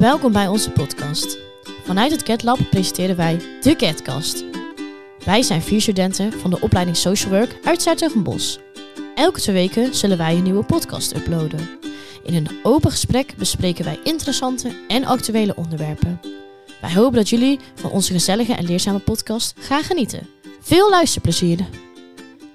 Welkom bij onze podcast. Vanuit het CatLab presenteren wij de CatCast. Wij zijn vier studenten van de opleiding Social Work uit Zuid-Bos. Elke twee weken zullen wij een nieuwe podcast uploaden. In een open gesprek bespreken wij interessante en actuele onderwerpen. Wij hopen dat jullie van onze gezellige en leerzame podcast gaan genieten. Veel luisterplezier!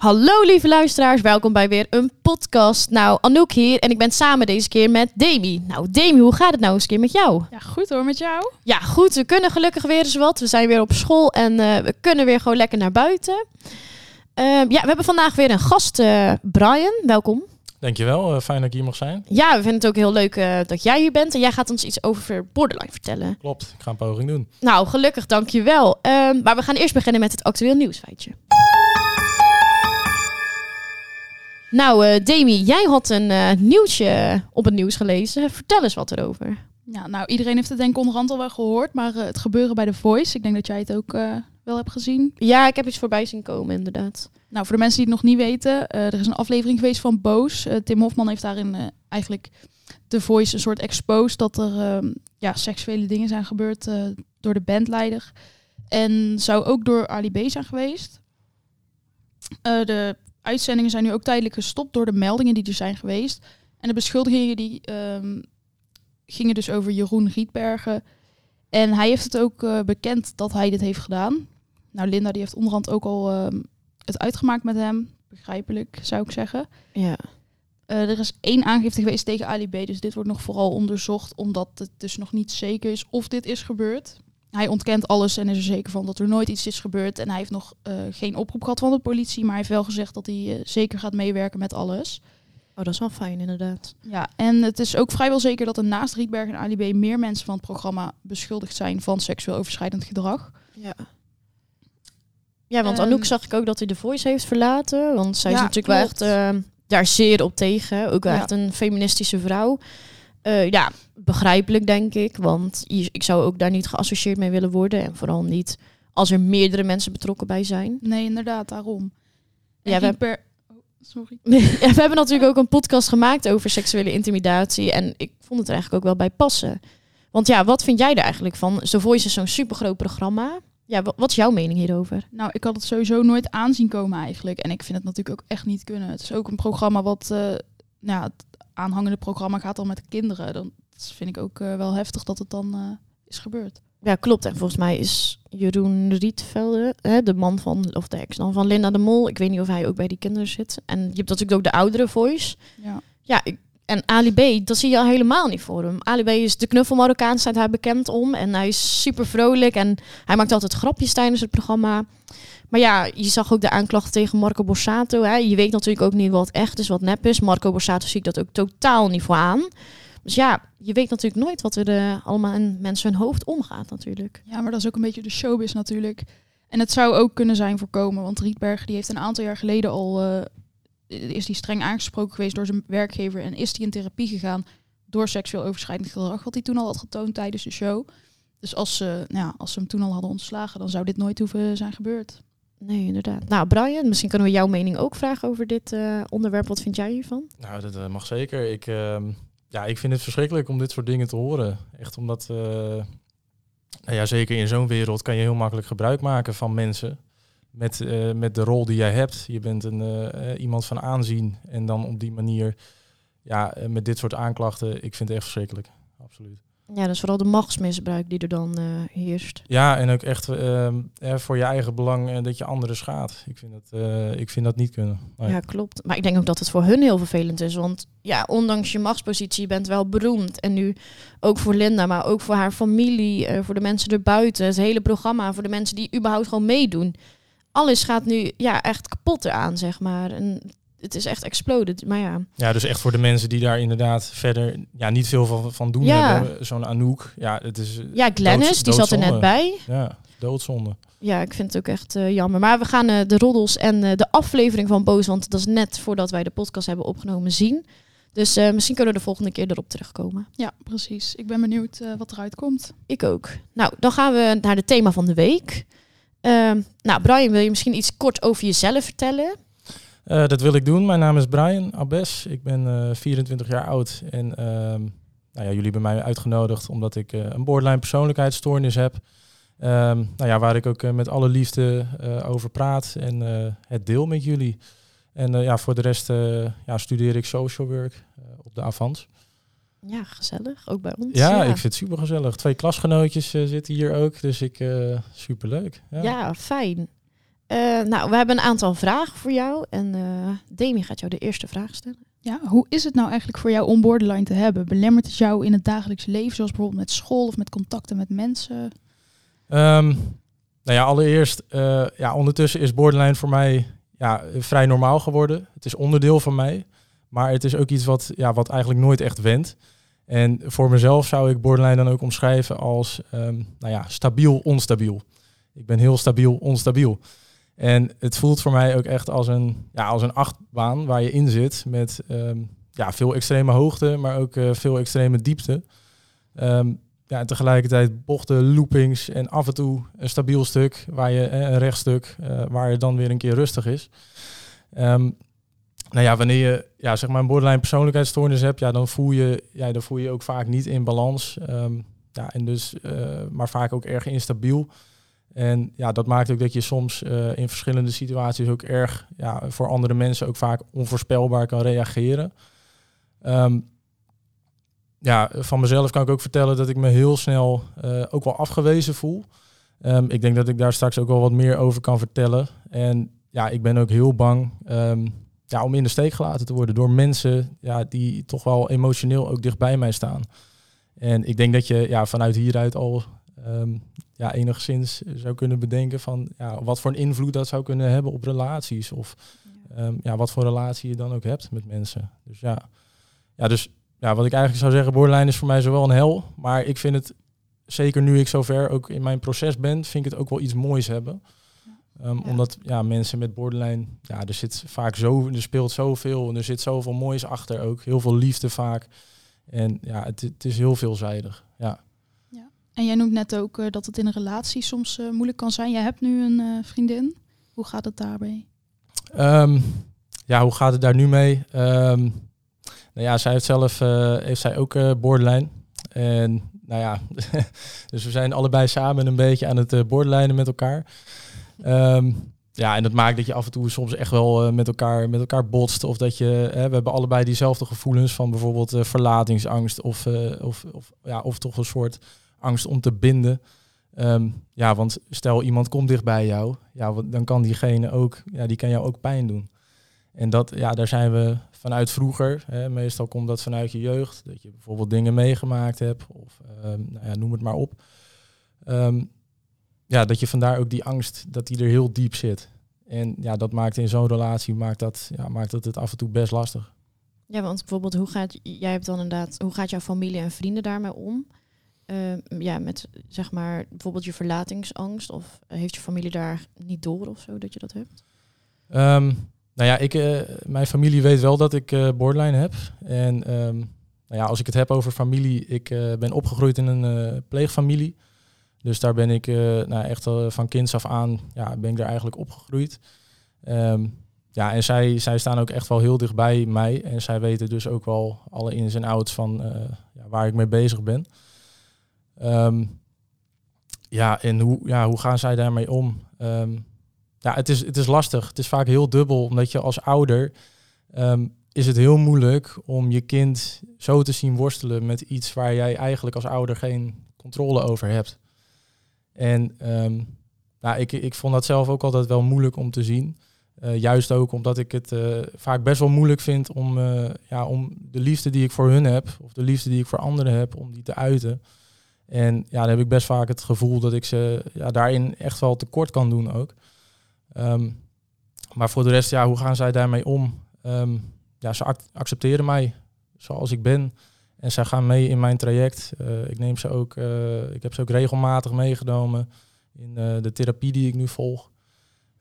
Hallo lieve luisteraars, welkom bij weer een podcast. Nou, Anouk hier en ik ben samen deze keer met Demi. Nou Demi, hoe gaat het nou eens een keer met jou? Ja, goed hoor, met jou? Ja, goed. We kunnen gelukkig weer eens wat. We zijn weer op school en uh, we kunnen weer gewoon lekker naar buiten. Uh, ja, we hebben vandaag weer een gast, uh, Brian. Welkom. Dankjewel, fijn dat ik hier mag zijn. Ja, we vinden het ook heel leuk dat jij hier bent. En jij gaat ons iets over Borderline vertellen. Klopt, ik ga een poging doen. Nou, gelukkig, dankjewel. Um, maar we gaan eerst beginnen met het actueel nieuwsfeitje. Nou, uh, Demi, jij had een uh, nieuwtje op het nieuws gelezen. Vertel eens wat erover. Ja, nou, iedereen heeft het denk ik onderhand al wel gehoord, maar uh, het gebeuren bij The Voice, ik denk dat jij het ook wel hebt gezien. Ja, ik heb iets voorbij zien komen, inderdaad. Nou, voor de mensen die het nog niet weten, er is een aflevering geweest van Boos. Tim Hofman heeft daarin eigenlijk The Voice een soort exposed dat er ehm, ja, seksuele dingen zijn gebeurd door de bandleider. En zou ook door Ali B zijn geweest. de uitzendingen zijn nu ook tijdelijk gestopt door de meldingen die er zijn geweest. En de beschuldigingen die um, gingen dus over Jeroen Rietbergen. En hij heeft het ook uh, bekend dat hij dit heeft gedaan. Nou, Linda die heeft onderhand ook al um, het uitgemaakt met hem. Begrijpelijk, zou ik zeggen. Ja. Uh, er is één aangifte geweest tegen Ali B. Dus dit wordt nog vooral onderzocht, omdat het dus nog niet zeker is of dit is gebeurd. Hij ontkent alles en is er zeker van dat er nooit iets is gebeurd. En hij heeft nog uh, geen oproep gehad van de politie, maar hij heeft wel gezegd dat hij uh, zeker gaat meewerken met alles. Oh, dat is wel fijn inderdaad. Ja, en het is ook vrijwel zeker dat er naast Rietberg en Ali B meer mensen van het programma beschuldigd zijn van seksueel overschrijdend gedrag. Ja. Ja, want um, Anouk zag ik ook dat hij de Voice heeft verlaten. Want zij ja, is natuurlijk klopt. wel echt uh, daar zeer op tegen. Ook wel Ja. echt een feministische vrouw. Uh, ja, begrijpelijk denk ik. Want ik zou ook daar niet geassocieerd mee willen worden. En vooral niet als er meerdere mensen betrokken bij zijn. Nee, inderdaad, daarom. En Ja, we- Rietber- oh, sorry. ja, we hebben natuurlijk ook een podcast gemaakt over seksuele intimidatie. En ik vond het er eigenlijk ook wel bij passen. Want ja, wat vind jij er eigenlijk van? The Voice is zo'n supergroot programma. Ja, wa- wat is jouw mening hierover? Nou, ik had het sowieso nooit aanzien komen eigenlijk. En ik vind het natuurlijk ook echt niet kunnen. Het is ook een programma wat... eh, nou, het aanhangende programma gaat dan met kinderen. Dan dat vind ik ook eh, wel heftig dat het dan eh, is gebeurd. Ja, klopt. En volgens mij is Jeroen Rietvelde, hè, de man van, of de ex dan van Linda de Mol. Ik weet niet of hij ook bij die kinderen zit. En je hebt natuurlijk ook de oudere voice. Ja. Ja, ik- en Ali B, dat zie je al helemaal niet voor hem. Ali B is de knuffel Marokkaan, staat hij bekend om. En hij is super vrolijk en hij maakt altijd grapjes tijdens het programma. Maar ja, je zag ook de aanklacht tegen Marco Borsato. Hè. Je weet natuurlijk ook niet wat echt is, wat nep is. Marco Borsato zie ik dat ook totaal niet voor aan. Dus ja, je weet natuurlijk nooit wat er eh, allemaal in mensen hun hoofd omgaat natuurlijk. ja, maar dat is ook een beetje de showbiz natuurlijk. En het zou ook kunnen zijn voorkomen. Want Rietberg die heeft een aantal jaar geleden al... eh, is die streng aangesproken geweest door zijn werkgever... en is die in therapie gegaan door seksueel overschrijdend gedrag... wat hij toen al had getoond tijdens de show. Dus als ze, nou ja, als ze hem toen al hadden ontslagen... dan zou dit nooit hoeven zijn gebeurd. Nee, inderdaad. Nou, Brian, misschien kunnen we jouw mening ook vragen over dit eh, onderwerp. Wat vind jij hiervan? Nou, dat eh, mag zeker. Ik, ehm, ja, ik vind het verschrikkelijk om dit soort dingen te horen. Echt omdat, eh, nou ja, zeker in zo'n wereld kan je heel makkelijk gebruik maken van mensen. Met, met de rol die jij hebt. Je bent een, iemand van aanzien. En dan op die manier, ja, met dit soort aanklachten. Ik vind het echt verschrikkelijk. Absoluut. Ja, dat is vooral de machtsmisbruik die er dan eh, heerst. Ja, en ook echt ehm, eh, voor je eigen belang eh, dat je anderen schaadt. Ik vind dat, eh, ik vind dat niet kunnen. Nee. Ja, klopt. Maar ik denk ook dat het voor hun heel vervelend is. Want ja, ondanks je machtspositie, je bent wel beroemd. En nu ook voor Linda, maar ook voor haar familie, voor de mensen erbuiten. Het hele programma, voor de mensen die überhaupt gewoon meedoen. Alles gaat nu ja, echt kapot eraan, zeg maar. En het is echt exploded. Maar ja, Ja, dus echt voor de mensen die daar inderdaad verder ja, niet veel van, van doen Ja. hebben. Zo'n Anouk, ja, het is eh, ja Glennis, die zat er net bij. ja, doodzonde. Ja, ik vind het ook echt eh, jammer. Maar we gaan eh, de roddels en eh, de aflevering van Boos, want dat is net voordat wij de podcast hebben opgenomen, zien. Dus eh, misschien kunnen we de volgende keer erop terugkomen. Ja, precies. Ik ben benieuwd eh, wat eruit komt. Ik ook. Nou, dan gaan we naar het thema van de week. Ehm, nou, Brian, wil je misschien iets kort over jezelf vertellen? Eh, dat wil ik doen. Mijn naam is Brian Abes. Ik ben eh, 24 jaar oud en ehm, nou ja, jullie hebben mij uitgenodigd omdat ik een borderline persoonlijkheidsstoornis heb. Ehm, nou ja, waar ik ook met alle liefde over praat en het deel met jullie. En ja, voor de rest ja, studeer ik social work op de Avans. Ja, gezellig. Ook bij ons. Ja, ik vind het super gezellig. Twee klasgenootjes zitten hier ook, dus ik super leuk. Ja. ja, fijn. Uh, nou, we hebben een aantal vragen voor jou. En uh, Demi gaat jou de eerste vraag stellen. Ja, hoe is het nou eigenlijk voor jou om borderline te hebben? Belemmert het jou in het dagelijks leven, zoals bijvoorbeeld met school of met contacten met mensen? Um, nou ja, allereerst, uh, ja, ondertussen is borderline voor mij ja, vrij normaal geworden. Het is onderdeel van mij. Maar het is ook iets wat, ja, wat eigenlijk nooit echt wendt. En voor mezelf zou ik borderline dan ook omschrijven als um, nou ja, stabiel, onstabiel. Ik ben heel stabiel, onstabiel. En het voelt voor mij ook echt als een, ja, als een achtbaan waar je in zit met ehm, ja, veel extreme hoogte, maar ook uh, veel extreme diepte. Um, ja, en tegelijkertijd bochten, loopings en af en toe een stabiel stuk, waar je, eh, een rechtstuk, uh, waar je dan weer een keer rustig is. Um, nou ja, wanneer je ja, zeg maar een borderline persoonlijkheidsstoornis hebt, ja, dan, voel je, ja, dan voel je ook vaak niet in balans. ja, en dus, maar vaak ook erg instabiel. En ja, dat maakt ook dat je soms uh, in verschillende situaties ook erg ja, voor andere mensen ook vaak onvoorspelbaar kan reageren. Um, ja, van mezelf kan ik ook vertellen dat ik me heel snel uh, ook wel afgewezen voel. Um, ik denk dat ik daar straks ook wel wat meer over kan vertellen. En ja, ik ben ook heel bang um, ja, om in de steek gelaten te worden door mensen ja, die toch wel emotioneel ook dicht bij mij staan. En ik denk dat je ja, vanuit hieruit al ja, enigszins zou kunnen bedenken van ja, wat voor een invloed dat zou kunnen hebben op relaties. Of ja. Um, ja, wat voor relatie je dan ook hebt met mensen. Dus ja, ja, dus ja, wat ik eigenlijk zou zeggen, borderline is voor mij zowel een hel, maar ik vind het, zeker nu ik zover ook in mijn proces ben, vind ik het ook wel iets moois hebben. Um, ja. Omdat ja, mensen met borderline, ja, er zit vaak zo, er speelt zoveel en er zit zoveel moois achter ook. Heel veel liefde vaak. En ja, het, het is heel veelzijdig. En jij noemt net ook uh, dat het in een relatie soms uh, moeilijk kan zijn. Jij hebt nu een uh, vriendin. Hoe gaat het daarbij? Um, ja, hoe gaat het daar nu mee? Um, nou ja, zij heeft zelf heeft zij ook borderline. En nou ja, dus we zijn allebei samen een beetje aan het borderlijnen met elkaar. Um, ja, en dat maakt dat je af en toe soms echt wel met, elkaar, met elkaar botst. Of dat je, hè, we hebben allebei diezelfde gevoelens van bijvoorbeeld verlatingsangst. Of, of, of, ja, of toch een soort angst om te binden. Um, ja, want stel iemand komt dicht bij jou, ja, dan kan diegene ook, ja, die kan jou ook pijn doen. En dat, ja, daar zijn we vanuit vroeger. Hè, meestal komt dat vanuit je jeugd, dat je bijvoorbeeld dingen meegemaakt hebt, of um, nou ja, noem het maar op. Um, ja, dat je vandaar ook die angst, dat die er heel diep zit. En ja, dat maakt in zo'n relatie maakt dat, ja, maakt dat het af en toe best lastig. Ja, want bijvoorbeeld, hoe gaat jij hebt dan inderdaad, hoe gaat jouw familie en vrienden daarmee om? Uh, ja, met zeg maar bijvoorbeeld je verlatingsangst? Of heeft je familie daar niet door of zo dat je dat hebt? Um, nou ja, ik, uh, mijn familie weet wel dat ik uh, borderline heb. En um, nou ja, als ik het heb over familie, ik ben opgegroeid in een pleegfamilie. Dus daar ben ik nou, echt van kinds af aan, ja, ben ik daar eigenlijk opgegroeid. Ja, en zij, zij staan ook echt wel heel dicht bij mij. En zij weten dus ook wel alle ins en outs van waar ik mee bezig ben. Um, ja, en hoe, ja, hoe gaan zij daarmee om? Um, ja, het is, het is lastig. Het is vaak heel dubbel, omdat je als ouder um, is het heel moeilijk om je kind zo te zien worstelen met iets waar jij eigenlijk als ouder geen controle over hebt. En nou, ik, ik vond dat zelf ook altijd wel moeilijk om te zien. Uh, juist ook omdat ik het uh, vaak best wel moeilijk vind om, uh, ja, om de liefde die ik voor hun heb, of de liefde die ik voor anderen heb, om die te uiten. En ja, dan heb ik best vaak het gevoel dat ik ze ja, daarin echt wel tekort kan doen ook. Um, maar voor de rest, ja, hoe gaan zij daarmee om? Um, ja, ze ac accepteren mij zoals ik ben. En zij gaan mee in mijn traject. Uh, ik, neem ze ook, uh, ik heb ze ook regelmatig meegenomen in uh, de therapie die ik nu volg.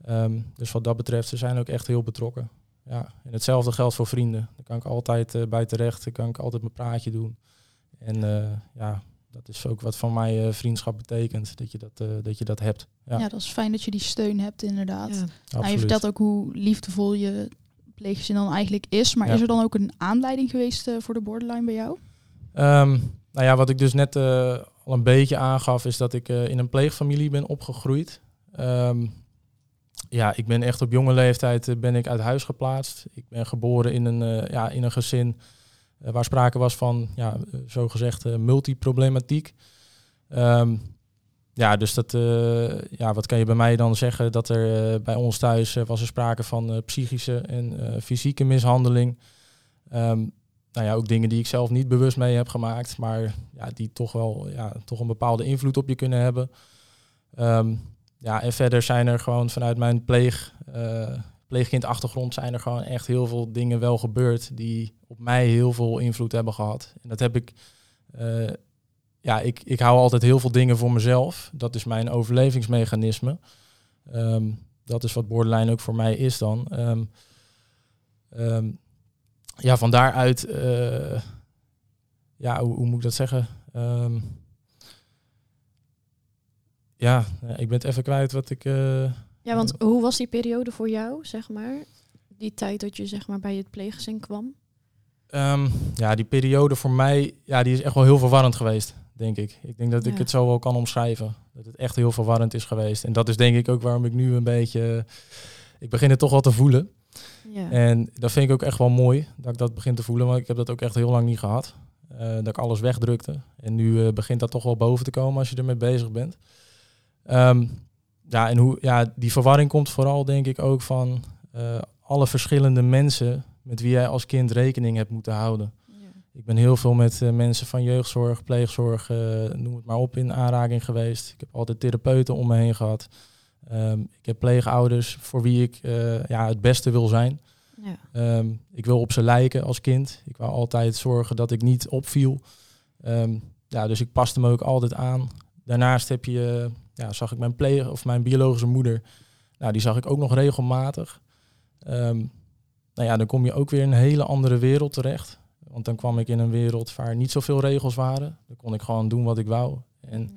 Um, dus wat dat betreft, ze zijn ook echt heel betrokken. Ja, en hetzelfde geldt voor vrienden. Daar kan ik altijd bij terecht. Daar kan ik altijd mijn praatje doen. En ja, dat is ook wat van mij uh, vriendschap betekent, dat je dat, uh, dat, je dat hebt. Ja. ja. dat is fijn dat je die steun hebt, inderdaad. Ja. Nou, je vertelt ook hoe liefdevol je pleeggezin dan eigenlijk is. Maar ja. is er dan ook een aanleiding geweest uh, voor de borderline bij jou? Ehm, nou ja, wat ik dus net eh, al een beetje aangaf, is dat ik eh, in een pleegfamilie ben opgegroeid. Ehm, ja, ik ben echt op jonge leeftijd eh, ben ik uit huis geplaatst. Ik ben geboren in een, eh, ja, in een gezin eh, waar sprake was van, ja, eh, zogezegd eh, multiproblematiek. Ehm, ja, dus dat, eh, ja, wat kan je bij mij dan zeggen? Dat er eh, bij ons thuis eh, was er sprake van eh, psychische en eh, fysieke mishandeling. Ehm, nou ja, ook dingen die ik zelf niet bewust mee heb gemaakt, maar ja, die toch wel ja, toch een bepaalde invloed op je kunnen hebben. Ehm, ja, en verder zijn er gewoon vanuit mijn pleeg, eh pleegkindachtergrond zijn er gewoon echt heel veel dingen wel gebeurd die op mij heel veel invloed hebben gehad. En dat heb ik, eh, ja, ik, ik hou altijd heel veel dingen voor mezelf. Dat is mijn overlevingsmechanisme. Ehm, dat is wat borderline ook voor mij is dan. Ehm, ja, van daaruit, eh, ja, hoe, hoe moet ik dat zeggen? Ja, ik ben het even kwijt wat ik. eh, Ja, want hoe was die periode voor jou, zeg maar? Die tijd dat je zeg maar bij het pleeggezin kwam? Ehm, ja, die periode voor mij, ja, die is echt wel heel verwarrend geweest, denk ik. Ik denk dat ik het zo wel kan omschrijven. Dat het echt heel verwarrend is geweest. En dat is denk ik ook waarom ik nu een beetje... Ik begin het toch wel te voelen. Ja. En dat vind ik ook echt wel mooi, dat ik dat begin te voelen. Want ik heb dat ook echt heel lang niet gehad. Eh, dat ik alles wegdrukte. En nu eh, begint dat toch wel boven te komen als je ermee bezig bent. Ehm, ja, en hoe, ja, die verwarring komt vooral denk ik ook van eh, alle verschillende mensen met wie jij als kind rekening hebt moeten houden. Ja. Ik ben heel veel met eh, mensen van jeugdzorg, pleegzorg, eh, noem het maar op, in aanraking geweest. Ik heb altijd therapeuten om me heen gehad. Ehm, ik heb pleegouders voor wie ik ja, het beste wil zijn. Ja. Ehm, ik wil op ze lijken als kind. Ik wou altijd zorgen dat ik niet opviel. Ehm, ja, dus ik paste me ook altijd aan. Daarnaast heb je, ja, zag ik mijn pleeg of mijn biologische moeder. Nou, die zag ik ook nog regelmatig. Ehm, nou ja, dan kom je ook weer in een hele andere wereld terecht. Want dan kwam ik in een wereld waar niet zoveel regels waren. Dan kon ik gewoon doen wat ik wou. En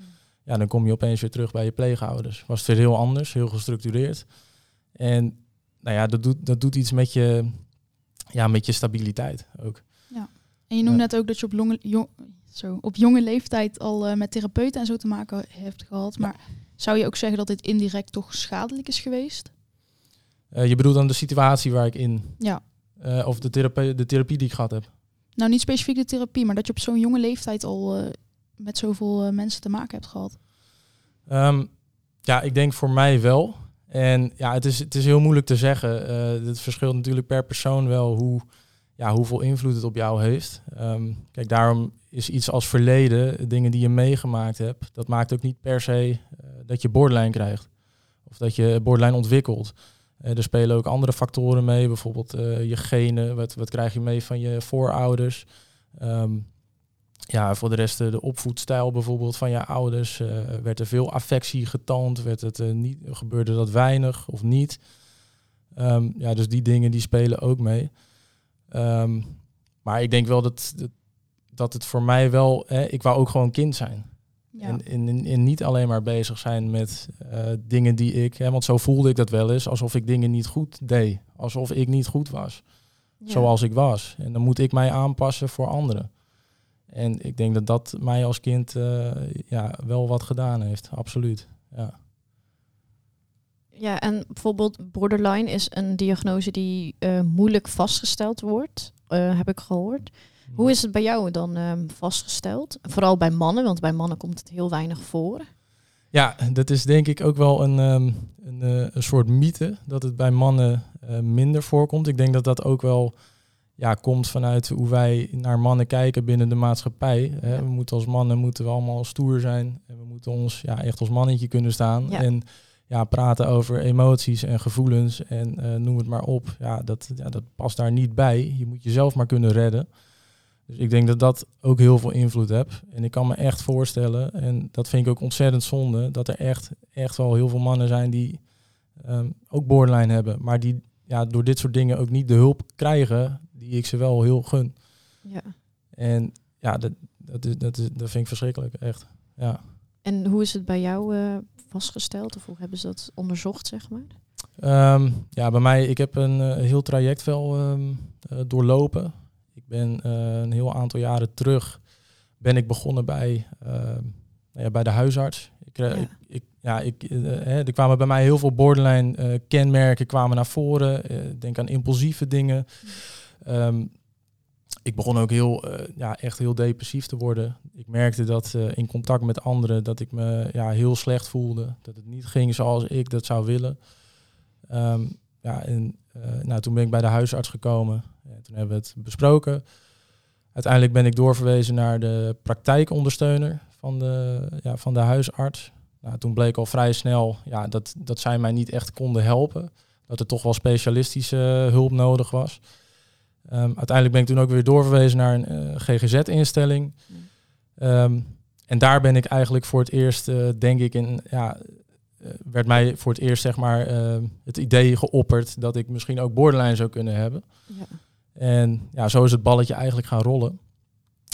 ja, dan kom je opeens weer terug bij je pleegouders. Was het weer heel anders, heel gestructureerd. En nou ja, dat doet, dat doet iets met je, ja, met je stabiliteit ook. En je noemde Ja. net ook dat je op, longe, jong, zo, op jonge leeftijd al eh, met therapeuten en zo te maken hebt gehad. Maar zou je ook zeggen dat dit indirect toch schadelijk is geweest? Eh, je bedoelt dan de situatie waar ik in, Ja. eh, of de therapie, de therapie die ik gehad heb. Nou, niet specifiek de therapie, maar dat je op zo'n jonge leeftijd al met zoveel mensen te maken hebt gehad. Ehm, ja, ik denk voor mij wel. En ja, het is, het is heel moeilijk te zeggen. Het verschilt natuurlijk per persoon wel hoe, ja, hoeveel invloed het op jou heeft. Ehm, kijk, daarom is iets als verleden, dingen die je meegemaakt hebt, dat maakt ook niet per se eh, dat je borderline krijgt. Of dat je borderline ontwikkelt. Eh, er spelen ook andere factoren mee, bijvoorbeeld eh, je genen. Wat, wat krijg je mee van je voorouders? Ehm, ja, voor de rest de opvoedstijl bijvoorbeeld van je ouders. werd er veel affectie getoond? Werd het, niet, gebeurde dat weinig of niet? Ehm, ja, dus die dingen die spelen ook mee. Ehm, maar ik denk wel dat, dat, het voor mij wel... Hè, ik wou ook gewoon kind zijn. Ja. En, en, en niet alleen maar bezig zijn met eh, dingen die ik... Hè, want zo voelde ik dat wel eens. Alsof ik dingen niet goed deed. Alsof ik niet goed was Ja. zoals ik was. En dan moet ik mij aanpassen voor anderen. En ik denk dat dat mij als kind eh, ja, wel wat gedaan heeft, absoluut. Ja. Ja, en bijvoorbeeld borderline is een diagnose die eh, moeilijk vastgesteld wordt, eh, heb ik gehoord. Hoe is het bij jou dan ehm, vastgesteld? Vooral bij mannen, want bij mannen komt het heel weinig voor. Ja, dat is denk ik ook wel een, ehm, een, eh, een soort mythe, dat het bij mannen minder voorkomt. Ik denk dat dat ook wel ja, komt vanuit hoe wij naar mannen kijken binnen de maatschappij. Hè. Ja. We moeten als mannen moeten we allemaal stoer zijn en we moeten ons ja, echt als mannetje kunnen staan. Ja. En ja, praten over emoties en gevoelens en eh, noem het maar op. Ja dat, ja, dat past daar niet bij. Je moet jezelf maar kunnen redden. Dus ik denk dat dat ook heel veel invloed heeft. En ik kan me echt voorstellen, en dat vind ik ook ontzettend zonde, dat er echt, echt wel heel veel mannen zijn die ehm, ook borderline hebben, maar die ja, door dit soort dingen ook niet de hulp krijgen die ik ze wel heel gun. Ja. En ja, dat, dat, is, dat, is, dat vind ik verschrikkelijk, echt. Ja. En hoe is het bij jou eh, vastgesteld? Of hoe hebben ze dat onderzocht, zeg maar? Ehm, ja, bij mij, ik heb een eh, heel traject wel ehm, eh, doorlopen. Ik ben een heel aantal jaren terug ben ik begonnen bij, uh, nou ja, bij de huisarts. Ik, Ja. ik, ik, ja, ik, hè, er kwamen bij mij heel veel borderline kenmerken kwamen naar voren. Denk aan impulsieve dingen. Ehm, ik begon ook heel, eh, ja, echt heel depressief te worden. Ik merkte dat eh, in contact met anderen dat ik me ja, heel slecht voelde. Dat het niet ging zoals ik dat zou willen. Ehm, ja, en eh, nou, toen ben ik bij de huisarts gekomen. En toen hebben we het besproken. Uiteindelijk ben ik doorverwezen naar de praktijkondersteuner van de, ja, van de huisarts. Nou, toen bleek al vrij snel ja, dat, dat zij mij niet echt konden helpen. Dat er toch wel specialistische hulp nodig was. Ehm, uiteindelijk ben ik toen ook weer doorverwezen naar een eh, GGZ-instelling. Ehm, en daar ben ik eigenlijk voor het eerst, eh, denk ik, in, ja, eh, werd mij voor het eerst zeg maar ehm, het idee geopperd dat ik misschien ook borderline zou kunnen hebben. Ja. En ja, zo is het balletje eigenlijk gaan rollen.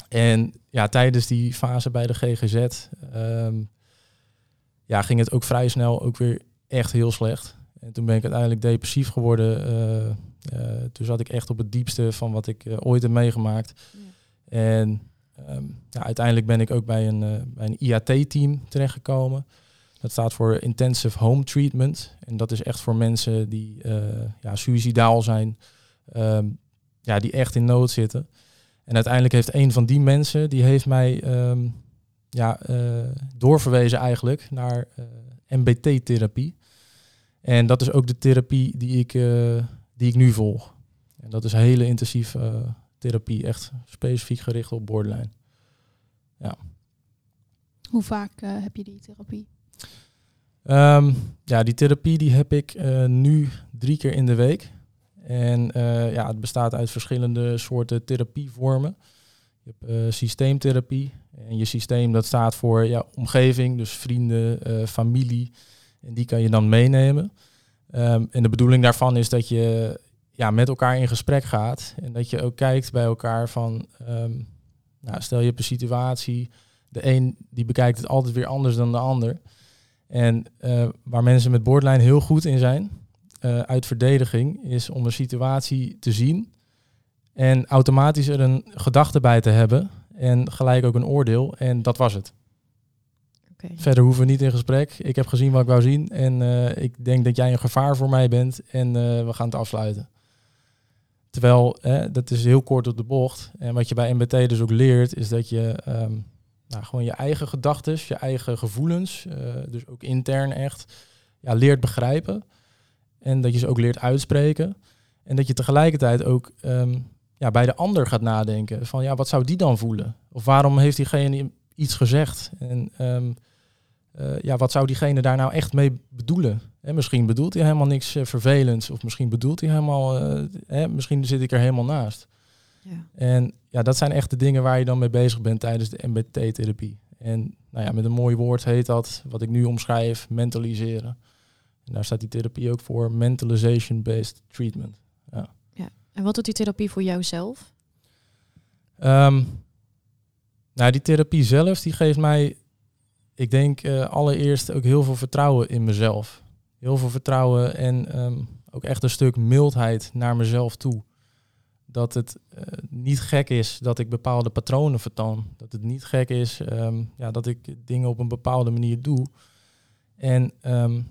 En ja, tijdens die fase bij de GGZ ja, ging het ook vrij snel ook weer echt heel slecht. En toen ben ik uiteindelijk depressief geworden. Toen zat ik echt op het diepste van wat ik eh, ooit heb meegemaakt. En ehm, ja, uiteindelijk ben ik ook bij een, eh, bij een IAT-team terechtgekomen. Dat staat voor Intensive Home Treatment. En dat is echt voor mensen die eh ja, suicidaal zijn, ehm, ja, die echt in nood zitten. En uiteindelijk heeft een van die mensen, die heeft mij ehm, ja, eh, doorverwezen eigenlijk naar eh, MBT-therapie. En dat is ook de therapie die ik, eh, die ik nu volg. En dat is hele intensieve eh, therapie, echt specifiek gericht op borderline. Hoe vaak eh, heb je die therapie? Ehm, ja, die therapie die heb ik eh, nu drie keer in de week. En ja, het bestaat uit verschillende soorten therapievormen. Je hebt systeemtherapie. En je systeem dat staat voor ja, omgeving, dus vrienden, familie. En die kan je dan meenemen. Ehm, en de bedoeling daarvan is dat je ja, met elkaar in gesprek gaat. En dat je ook kijkt bij elkaar van... ehm, nou, stel je hebt een situatie. De een die bekijkt het altijd weer anders dan de ander. En eh, waar mensen met borderline heel goed in zijn, eh, uit verdediging, is om een situatie te zien en automatisch er een gedachte bij te hebben en gelijk ook een oordeel. En dat was het. Verder hoeven we niet in gesprek. Ik heb gezien wat ik wou zien en eh, ik denk dat jij een gevaar voor mij bent en eh, we gaan het afsluiten. Terwijl, hè, dat is heel kort op de bocht. En wat je bij MBT dus ook leert, is dat je ehm, nou, gewoon je eigen gedachten, je eigen gevoelens, eh, dus ook intern echt, ja, leert begrijpen. En dat je ze ook leert uitspreken. En dat je tegelijkertijd ook ehm, ja, bij de ander gaat nadenken van ja, wat zou die dan voelen? Of waarom heeft diegene iets gezegd? En ehm, eh, ja, wat zou diegene daar nou echt mee bedoelen? Hè, misschien bedoelt hij helemaal niks eh, vervelends. Of misschien bedoelt hij helemaal, eh, hè, misschien zit ik er helemaal naast. Ja. En ja, dat zijn echt de dingen waar je dan mee bezig bent tijdens de MBT-therapie. En nou ja, met een mooi woord heet dat, wat ik nu omschrijf, mentaliseren. En daar staat die therapie ook voor, mentalization-based treatment. En wat doet die therapie voor jouzelf? Ehm, nou, die therapie zelf, die geeft mij, ik denk eh, allereerst ook heel veel vertrouwen in mezelf. Heel veel vertrouwen en ehm, ook echt een stuk mildheid naar mezelf toe. Dat het eh, niet gek is dat ik bepaalde patronen vertoon. Dat het niet gek is ehm, ja, dat ik dingen op een bepaalde manier doe. En ehm,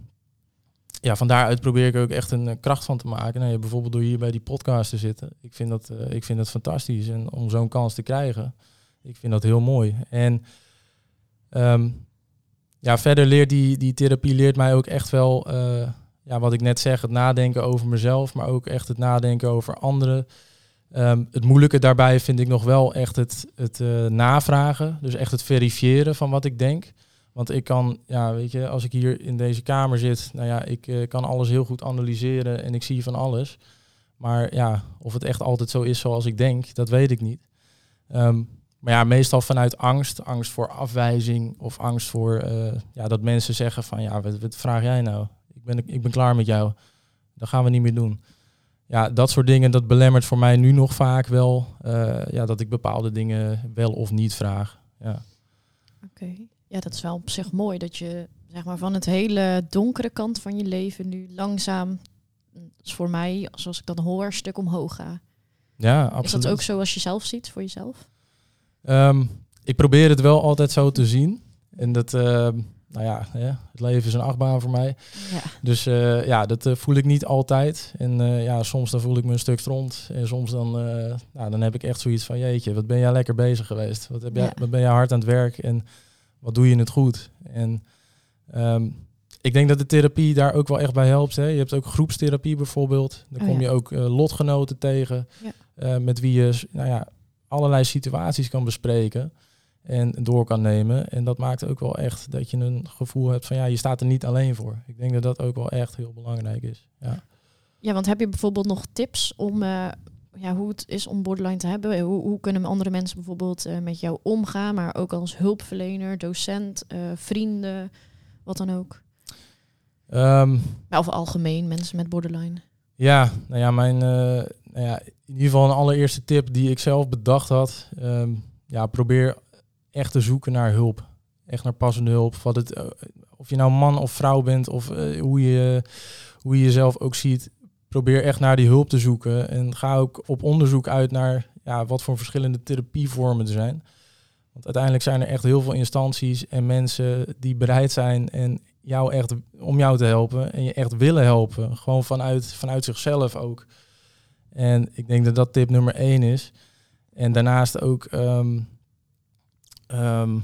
ja, van daaruit probeer ik ook echt een eh, kracht van te maken. Nou, bijvoorbeeld door hier bij die podcast te zitten. Ik vind dat, ik vind dat fantastisch. En om zo'n kans te krijgen, ik vind dat heel mooi. En ja, verder leert die, die therapie leert mij ook echt wel, eh, ja, wat ik net zeg, het nadenken over mezelf, maar ook echt het nadenken over anderen. Ehm, het moeilijke daarbij vind ik nog wel echt het, het eh, navragen. Dus echt het verifiëren van wat ik denk. Want ik kan, ja, weet je, als ik hier in deze kamer zit, nou ja, ik eh, kan alles heel goed analyseren en ik zie van alles. Maar ja, of het echt altijd zo is zoals ik denk, dat weet ik niet. Ehm, maar ja, meestal vanuit angst, angst voor afwijzing of angst voor eh, ja, dat mensen zeggen van ja, wat, wat vraag jij nou? Ik ben, ik ben klaar met jou. Dat gaan we niet meer doen. Ja, dat soort dingen, dat belemmert voor mij nu nog vaak wel eh, ja, dat ik bepaalde dingen wel of niet vraag. Ja. Oké. Ja, dat is wel op zich mooi dat je zeg maar van het hele donkere kant van je leven nu langzaam, dat is voor mij, zoals ik dan hoor, een stuk omhoog ga. Ja, absoluut. Is dat ook zo als je zelf ziet voor jezelf? Ehm, ik probeer het wel altijd zo te zien. En dat, uh, nou ja, het leven is een achtbaan voor mij. Ja. Dus uh, ja, dat uh, voel ik niet altijd. En ja, soms dan voel ik me een stuk rond. En soms dan, nou, dan heb ik echt zoiets van, jeetje, wat ben jij lekker bezig geweest? Wat, heb jij, Ja. wat ben jij hard aan het werk? En wat doe je het goed? En ehm, ik denk dat de therapie daar ook wel echt bij helpt. Hè? Je hebt ook groepstherapie bijvoorbeeld. Dan Oh, kom ja. je ook eh, lotgenoten tegen. Eh, met wie je nou ja, allerlei situaties kan bespreken. En door kan nemen. En dat maakt ook wel echt dat je een gevoel hebt van ja, je staat er niet alleen voor. Ik denk dat dat ook wel echt heel belangrijk is. Ja. Ja, want heb je bijvoorbeeld nog tips om eh, ja, hoe het is om borderline te hebben? Hoe, hoe kunnen andere mensen bijvoorbeeld eh, met jou omgaan, maar ook als hulpverlener, docent, eh, vrienden, wat dan ook? Maar of algemeen mensen met borderline. Ja, nou ja, mijn, nou ja, in ieder geval een allereerste tip die ik zelf bedacht had. ehm, ja, probeer echt te zoeken naar hulp. Echt naar passende hulp. Het, eh, of je nou man of vrouw bent of eh, hoe, je, hoe je jezelf ook ziet. Probeer echt naar die hulp te zoeken. En ga ook op onderzoek uit naar ja, wat voor verschillende therapievormen er zijn. Want uiteindelijk zijn er echt heel veel instanties en mensen die bereid zijn en jou echt om jou te helpen en je echt willen helpen. Gewoon vanuit, vanuit zichzelf ook. En ik denk dat dat tip nummer één is. En daarnaast ook, ehm, ehm,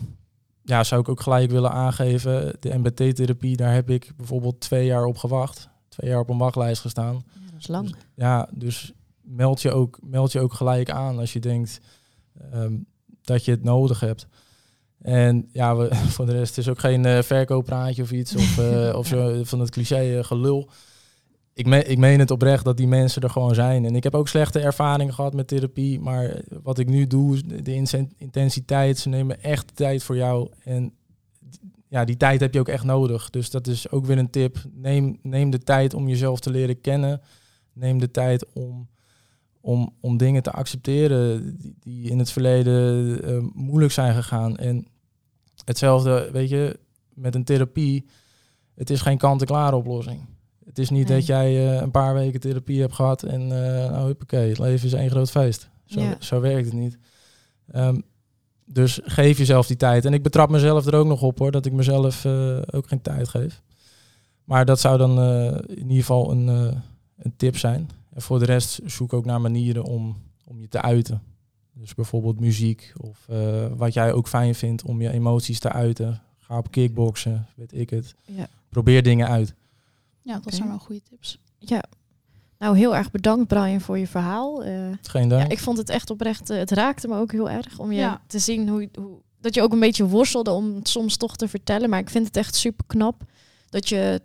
ja, zou ik ook gelijk willen aangeven, de MBT-therapie, daar heb ik bijvoorbeeld twee jaar op gewacht. Twee jaar op een wachtlijst gestaan. Ja, dat is lang. Ja, dus meld je ook, meld je ook gelijk aan als je denkt ehm, dat je het nodig hebt. En ja, we, voor de rest is ook geen eh, verkooppraatje of iets of, eh, of zo van het cliché eh, gelul. Ik, ik meen het oprecht dat die mensen er gewoon zijn. En ik heb ook slechte ervaringen gehad met therapie. Maar wat ik nu doe, de intensiteit, ze nemen echt tijd voor jou. En ja, die tijd heb je ook echt nodig. Dus dat is ook weer een tip. Neem, neem de tijd om jezelf te leren kennen. Neem de tijd om, om, om dingen te accepteren die, in het verleden eh, moeilijk zijn gegaan. En hetzelfde, weet je, met een therapie. Het is geen kant-en-klare oplossing. Het is niet Nee. dat jij eh, een paar weken therapie hebt gehad en uh, nou, huppakee, het leven is één groot feest. Zo, Ja. zo werkt het niet. Ehm, dus geef jezelf die tijd. En ik betrap mezelf er ook nog op hoor, dat ik mezelf eh, ook geen tijd geef. Maar dat zou dan in ieder geval een, een tip zijn. En voor de rest zoek ook naar manieren om, om je te uiten. Dus bijvoorbeeld muziek of wat jij ook fijn vindt om je emoties te uiten. Ga op kickboksen, weet ik het. Ja. Probeer dingen uit. Ja, dat zijn wel goede tips. ja. Nou, heel erg bedankt Brian voor je verhaal. Eh, Geen dank. ja, ik vond het echt oprecht, eh, het raakte me ook heel erg om je Ja. te zien hoe, hoe dat je ook een beetje worstelde om het soms toch te vertellen. Maar ik vind het echt super knap dat je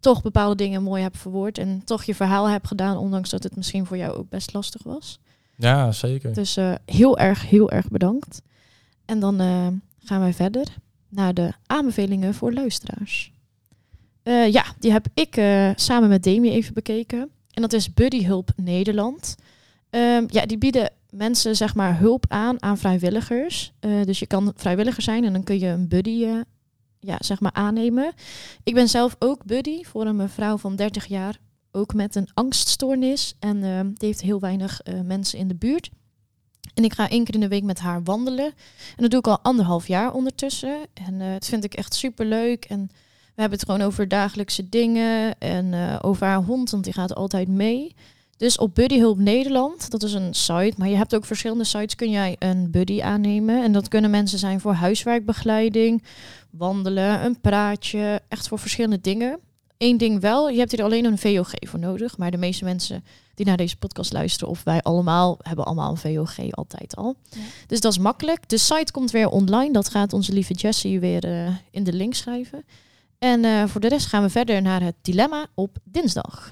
toch bepaalde dingen mooi hebt verwoord en toch je verhaal hebt gedaan, ondanks dat het misschien voor jou ook best lastig was. Ja, zeker. Dus eh, heel erg, heel erg bedankt. En dan eh, gaan wij verder naar de aanbevelingen voor luisteraars. Eh, ja, die heb ik eh, samen met Demi even bekeken. En dat is Buddy Hulp Nederland. Ehm, ja, die bieden mensen zeg maar hulp aan aan vrijwilligers. Eh, dus je kan vrijwilliger zijn en dan kun je een buddy ja, zeg maar aannemen. Ik ben zelf ook buddy voor een mevrouw van 30 jaar. Ook met een angststoornis. En ehm, die heeft heel weinig mensen in de buurt. En ik ga één keer in de week met haar wandelen. En dat doe ik al anderhalf jaar ondertussen. En het vind ik echt super leuk. En we hebben het gewoon over dagelijkse dingen. En eh, over haar hond, want die gaat altijd mee. Dus op Buddy Hulp Nederland, dat is een site, maar je hebt ook verschillende sites, kun jij een buddy aannemen. En dat kunnen mensen zijn voor huiswerkbegeleiding, wandelen, een praatje, echt voor verschillende dingen. Eén ding wel, je hebt hier alleen een VOG voor nodig, maar de meeste mensen die naar deze podcast luisteren, of wij allemaal, hebben allemaal een VOG altijd al. Ja. Dus dat is makkelijk. De site komt weer online, dat gaat onze lieve Jessie weer eh, in de link schrijven. En eh, voor de rest gaan we verder naar het dilemma op dinsdag.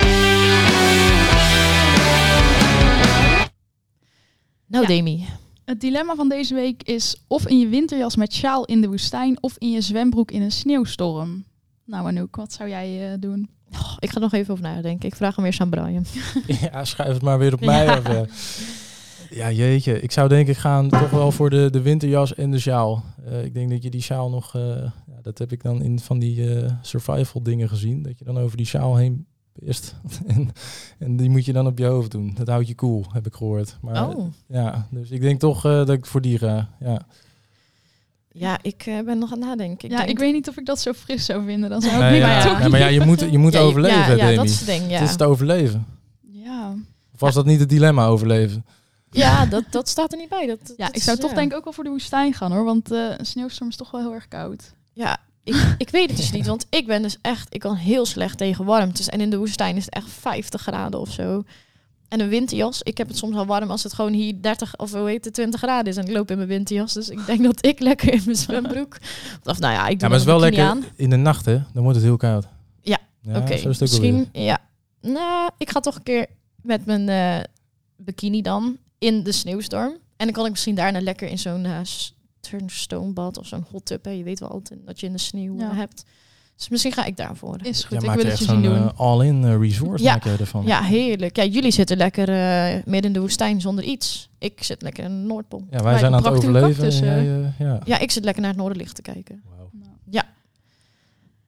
Nou, Ja. Demi. Het dilemma van deze week is of in je winterjas met sjaal in de woestijn of in je zwembroek in een sneeuwstorm. Nou Anouk, wat zou jij eh, doen? Oh, ik ga er nog even over nadenken. Ik vraag hem eerst aan Brian. Ja, schuif het maar weer op mij Ja. af. Ja. ja, jeetje. Ik zou denk ik gaan toch wel voor de, de winterjas en de sjaal. Eh, ik denk dat je die sjaal nog... eh, dat heb ik dan in van die eh, survival dingen gezien. Dat je dan over die sjaal heen pist. en, en die moet je dan op je hoofd doen. Dat houdt je koel, heb ik gehoord. Maar Oh, ja, dus ik denk toch eh, dat ik voor die ga. Ja. Ja, ik eh, ben nog aan het nadenken. Ik ja, denk- ik weet niet of ik dat zo fris zou vinden. Dan zou ik niet maar ja, ja. maar ja, je moet, je moet Ja, overleven, ja, ja, Demi. dat is het ding, ja. Het is het overleven. Ja. Of was dat niet het dilemma overleven? Ja, dat, dat staat er niet bij. Dat, ja, dat ik zou is, toch denk ik ook wel voor de woestijn gaan hoor. Want eh, een sneeuwstorm is toch wel heel erg koud. Ja, ik, ik weet het dus niet. Want ik ben dus echt... Ik kan heel slecht tegen warmtes. En in de woestijn is het echt 50 graden of zo. En een winterjas. Ik heb het soms al warm als het gewoon hier 30 of hoe heet het, 20 graden is. En ik loop in mijn winterjas. Dus ik denk dat ik lekker in mijn zwembroek... Of nou ja, ik doe Ja, maar het is wel lekker bikini in de nacht, hè? Dan wordt het heel koud. Ja, ja Oké, misschien... Ja. Nou, ik ga toch een keer met mijn eh, bikini dan in de sneeuwstorm. En dan kan ik misschien daarna lekker in zo'n eh, s- turnstoombad of zo'n hot tub. Hè. Je weet wel altijd dat je in de sneeuw Ja. eh, hebt. Dus misschien ga ik daarvoor. Is goed, Ja, ik wil het echt je zien zo'n doen. eh, all-in eh, resort Ja. je ervan. Ja, heerlijk. Ja, jullie zitten lekker eh midden in de woestijn zonder iets. Ik zit lekker in de Noordpool. Ja, wij zijn aan het overleven. cactus, en jij, ja. Ja, ik zit lekker naar het noorderlicht te kijken. Wauw. Nou,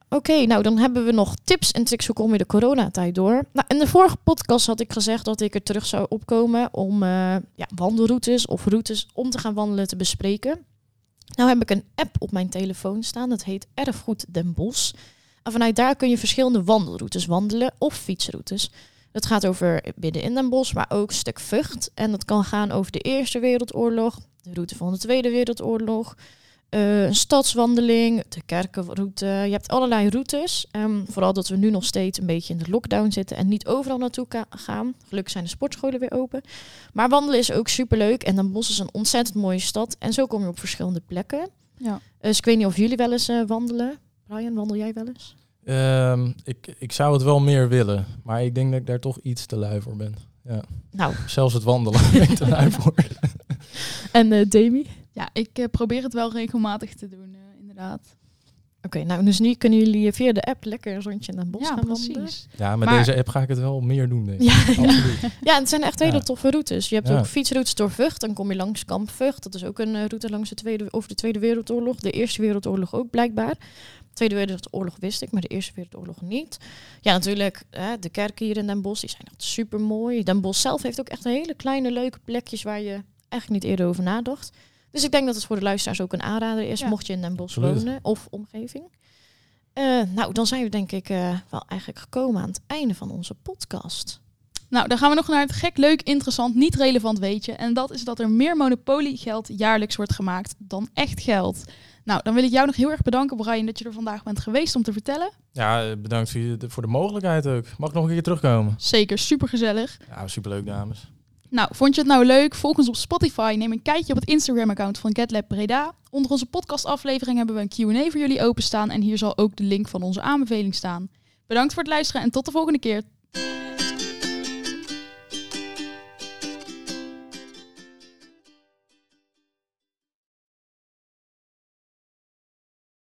Oké, nou dan hebben we nog tips en tricks hoe kom je de coronatijd door. Nou, in de vorige podcast had ik gezegd dat ik er terug zou opkomen om eh, ja, wandelroutes of routes om te gaan wandelen te bespreken. Nou heb ik een app op mijn telefoon staan, dat heet Erfgoed Den Bosch. En vanuit daar kun je verschillende wandelroutes wandelen of fietsroutes. Het gaat over binnen in Den Bosch, maar ook stuk Vught. En dat kan gaan over de Eerste Wereldoorlog, de route van de Tweede Wereldoorlog, eh, een stadswandeling, de kerkenroute. Je hebt allerlei routes. Ehm, vooral dat we nu nog steeds een beetje in de lockdown zitten en niet overal naartoe gaan. Gelukkig zijn de sportscholen weer open. Maar wandelen is ook superleuk. En Den Bosch is een ontzettend mooie stad. En zo kom je op verschillende plekken. ja. Dus ik weet niet of jullie wel eens eh, wandelen. Brian, wandel jij wel eens? Ehm, ik, ik zou het wel meer willen, maar ik denk dat ik daar toch iets te lui voor ben. Ja. Nou, Zelfs het wandelen ben ik te lui voor. en uh, Demi? Ja, ik eh, probeer het wel regelmatig te doen, eh, inderdaad. Oké, nou dus nu kunnen jullie via de app lekker een rondje in Den Bosch ja, gaan wandelen. precies. Ja, met Maar- deze app ga ik het wel meer doen, denk ik. Ja, Absoluut. Ja, het zijn echt hele Ja. toffe routes. Je hebt Ja. ook fietsroutes door Vught. Dan kom je langs Kamp Vught. Dat is ook een eh, route langs de tweede, over de Tweede Wereldoorlog. De Eerste Wereldoorlog ook blijkbaar. De Tweede Wereldoorlog wist ik, maar de Eerste Wereldoorlog niet. Ja, natuurlijk hè, de kerken hier in Den Bosch. Die zijn echt super mooi. Den Bosch zelf heeft ook echt hele kleine leuke plekjes waar je eigenlijk niet eerder over nadacht. Dus ik denk dat het voor de luisteraars ook een aanrader is, Ja. mocht je in Den Bosch Absoluut. wonen of omgeving. Eh, nou, dan zijn we denk ik eh, wel eigenlijk gekomen aan het einde van onze podcast. Nou, dan gaan we nog naar het gek, leuk, interessant, niet relevant weetje. En dat is dat er meer monopoliegeld jaarlijks wordt gemaakt dan echt geld. Nou, dan wil ik jou nog heel erg bedanken, Brian, dat je er vandaag bent geweest om te vertellen. Ja, eh, bedankt voor, je, voor de mogelijkheid ook. Mag ik nog een keer terugkomen? Zeker, super gezellig. Ja, superleuk, dames. Nou, vond je het nou leuk? Volg ons op Spotify. Neem een kijkje op het Instagram-account van GetLab Breda. Onder onze podcastaflevering hebben we een Q&A voor jullie openstaan. En hier zal ook de link van onze aanbeveling staan. Bedankt voor het luisteren en tot de volgende keer.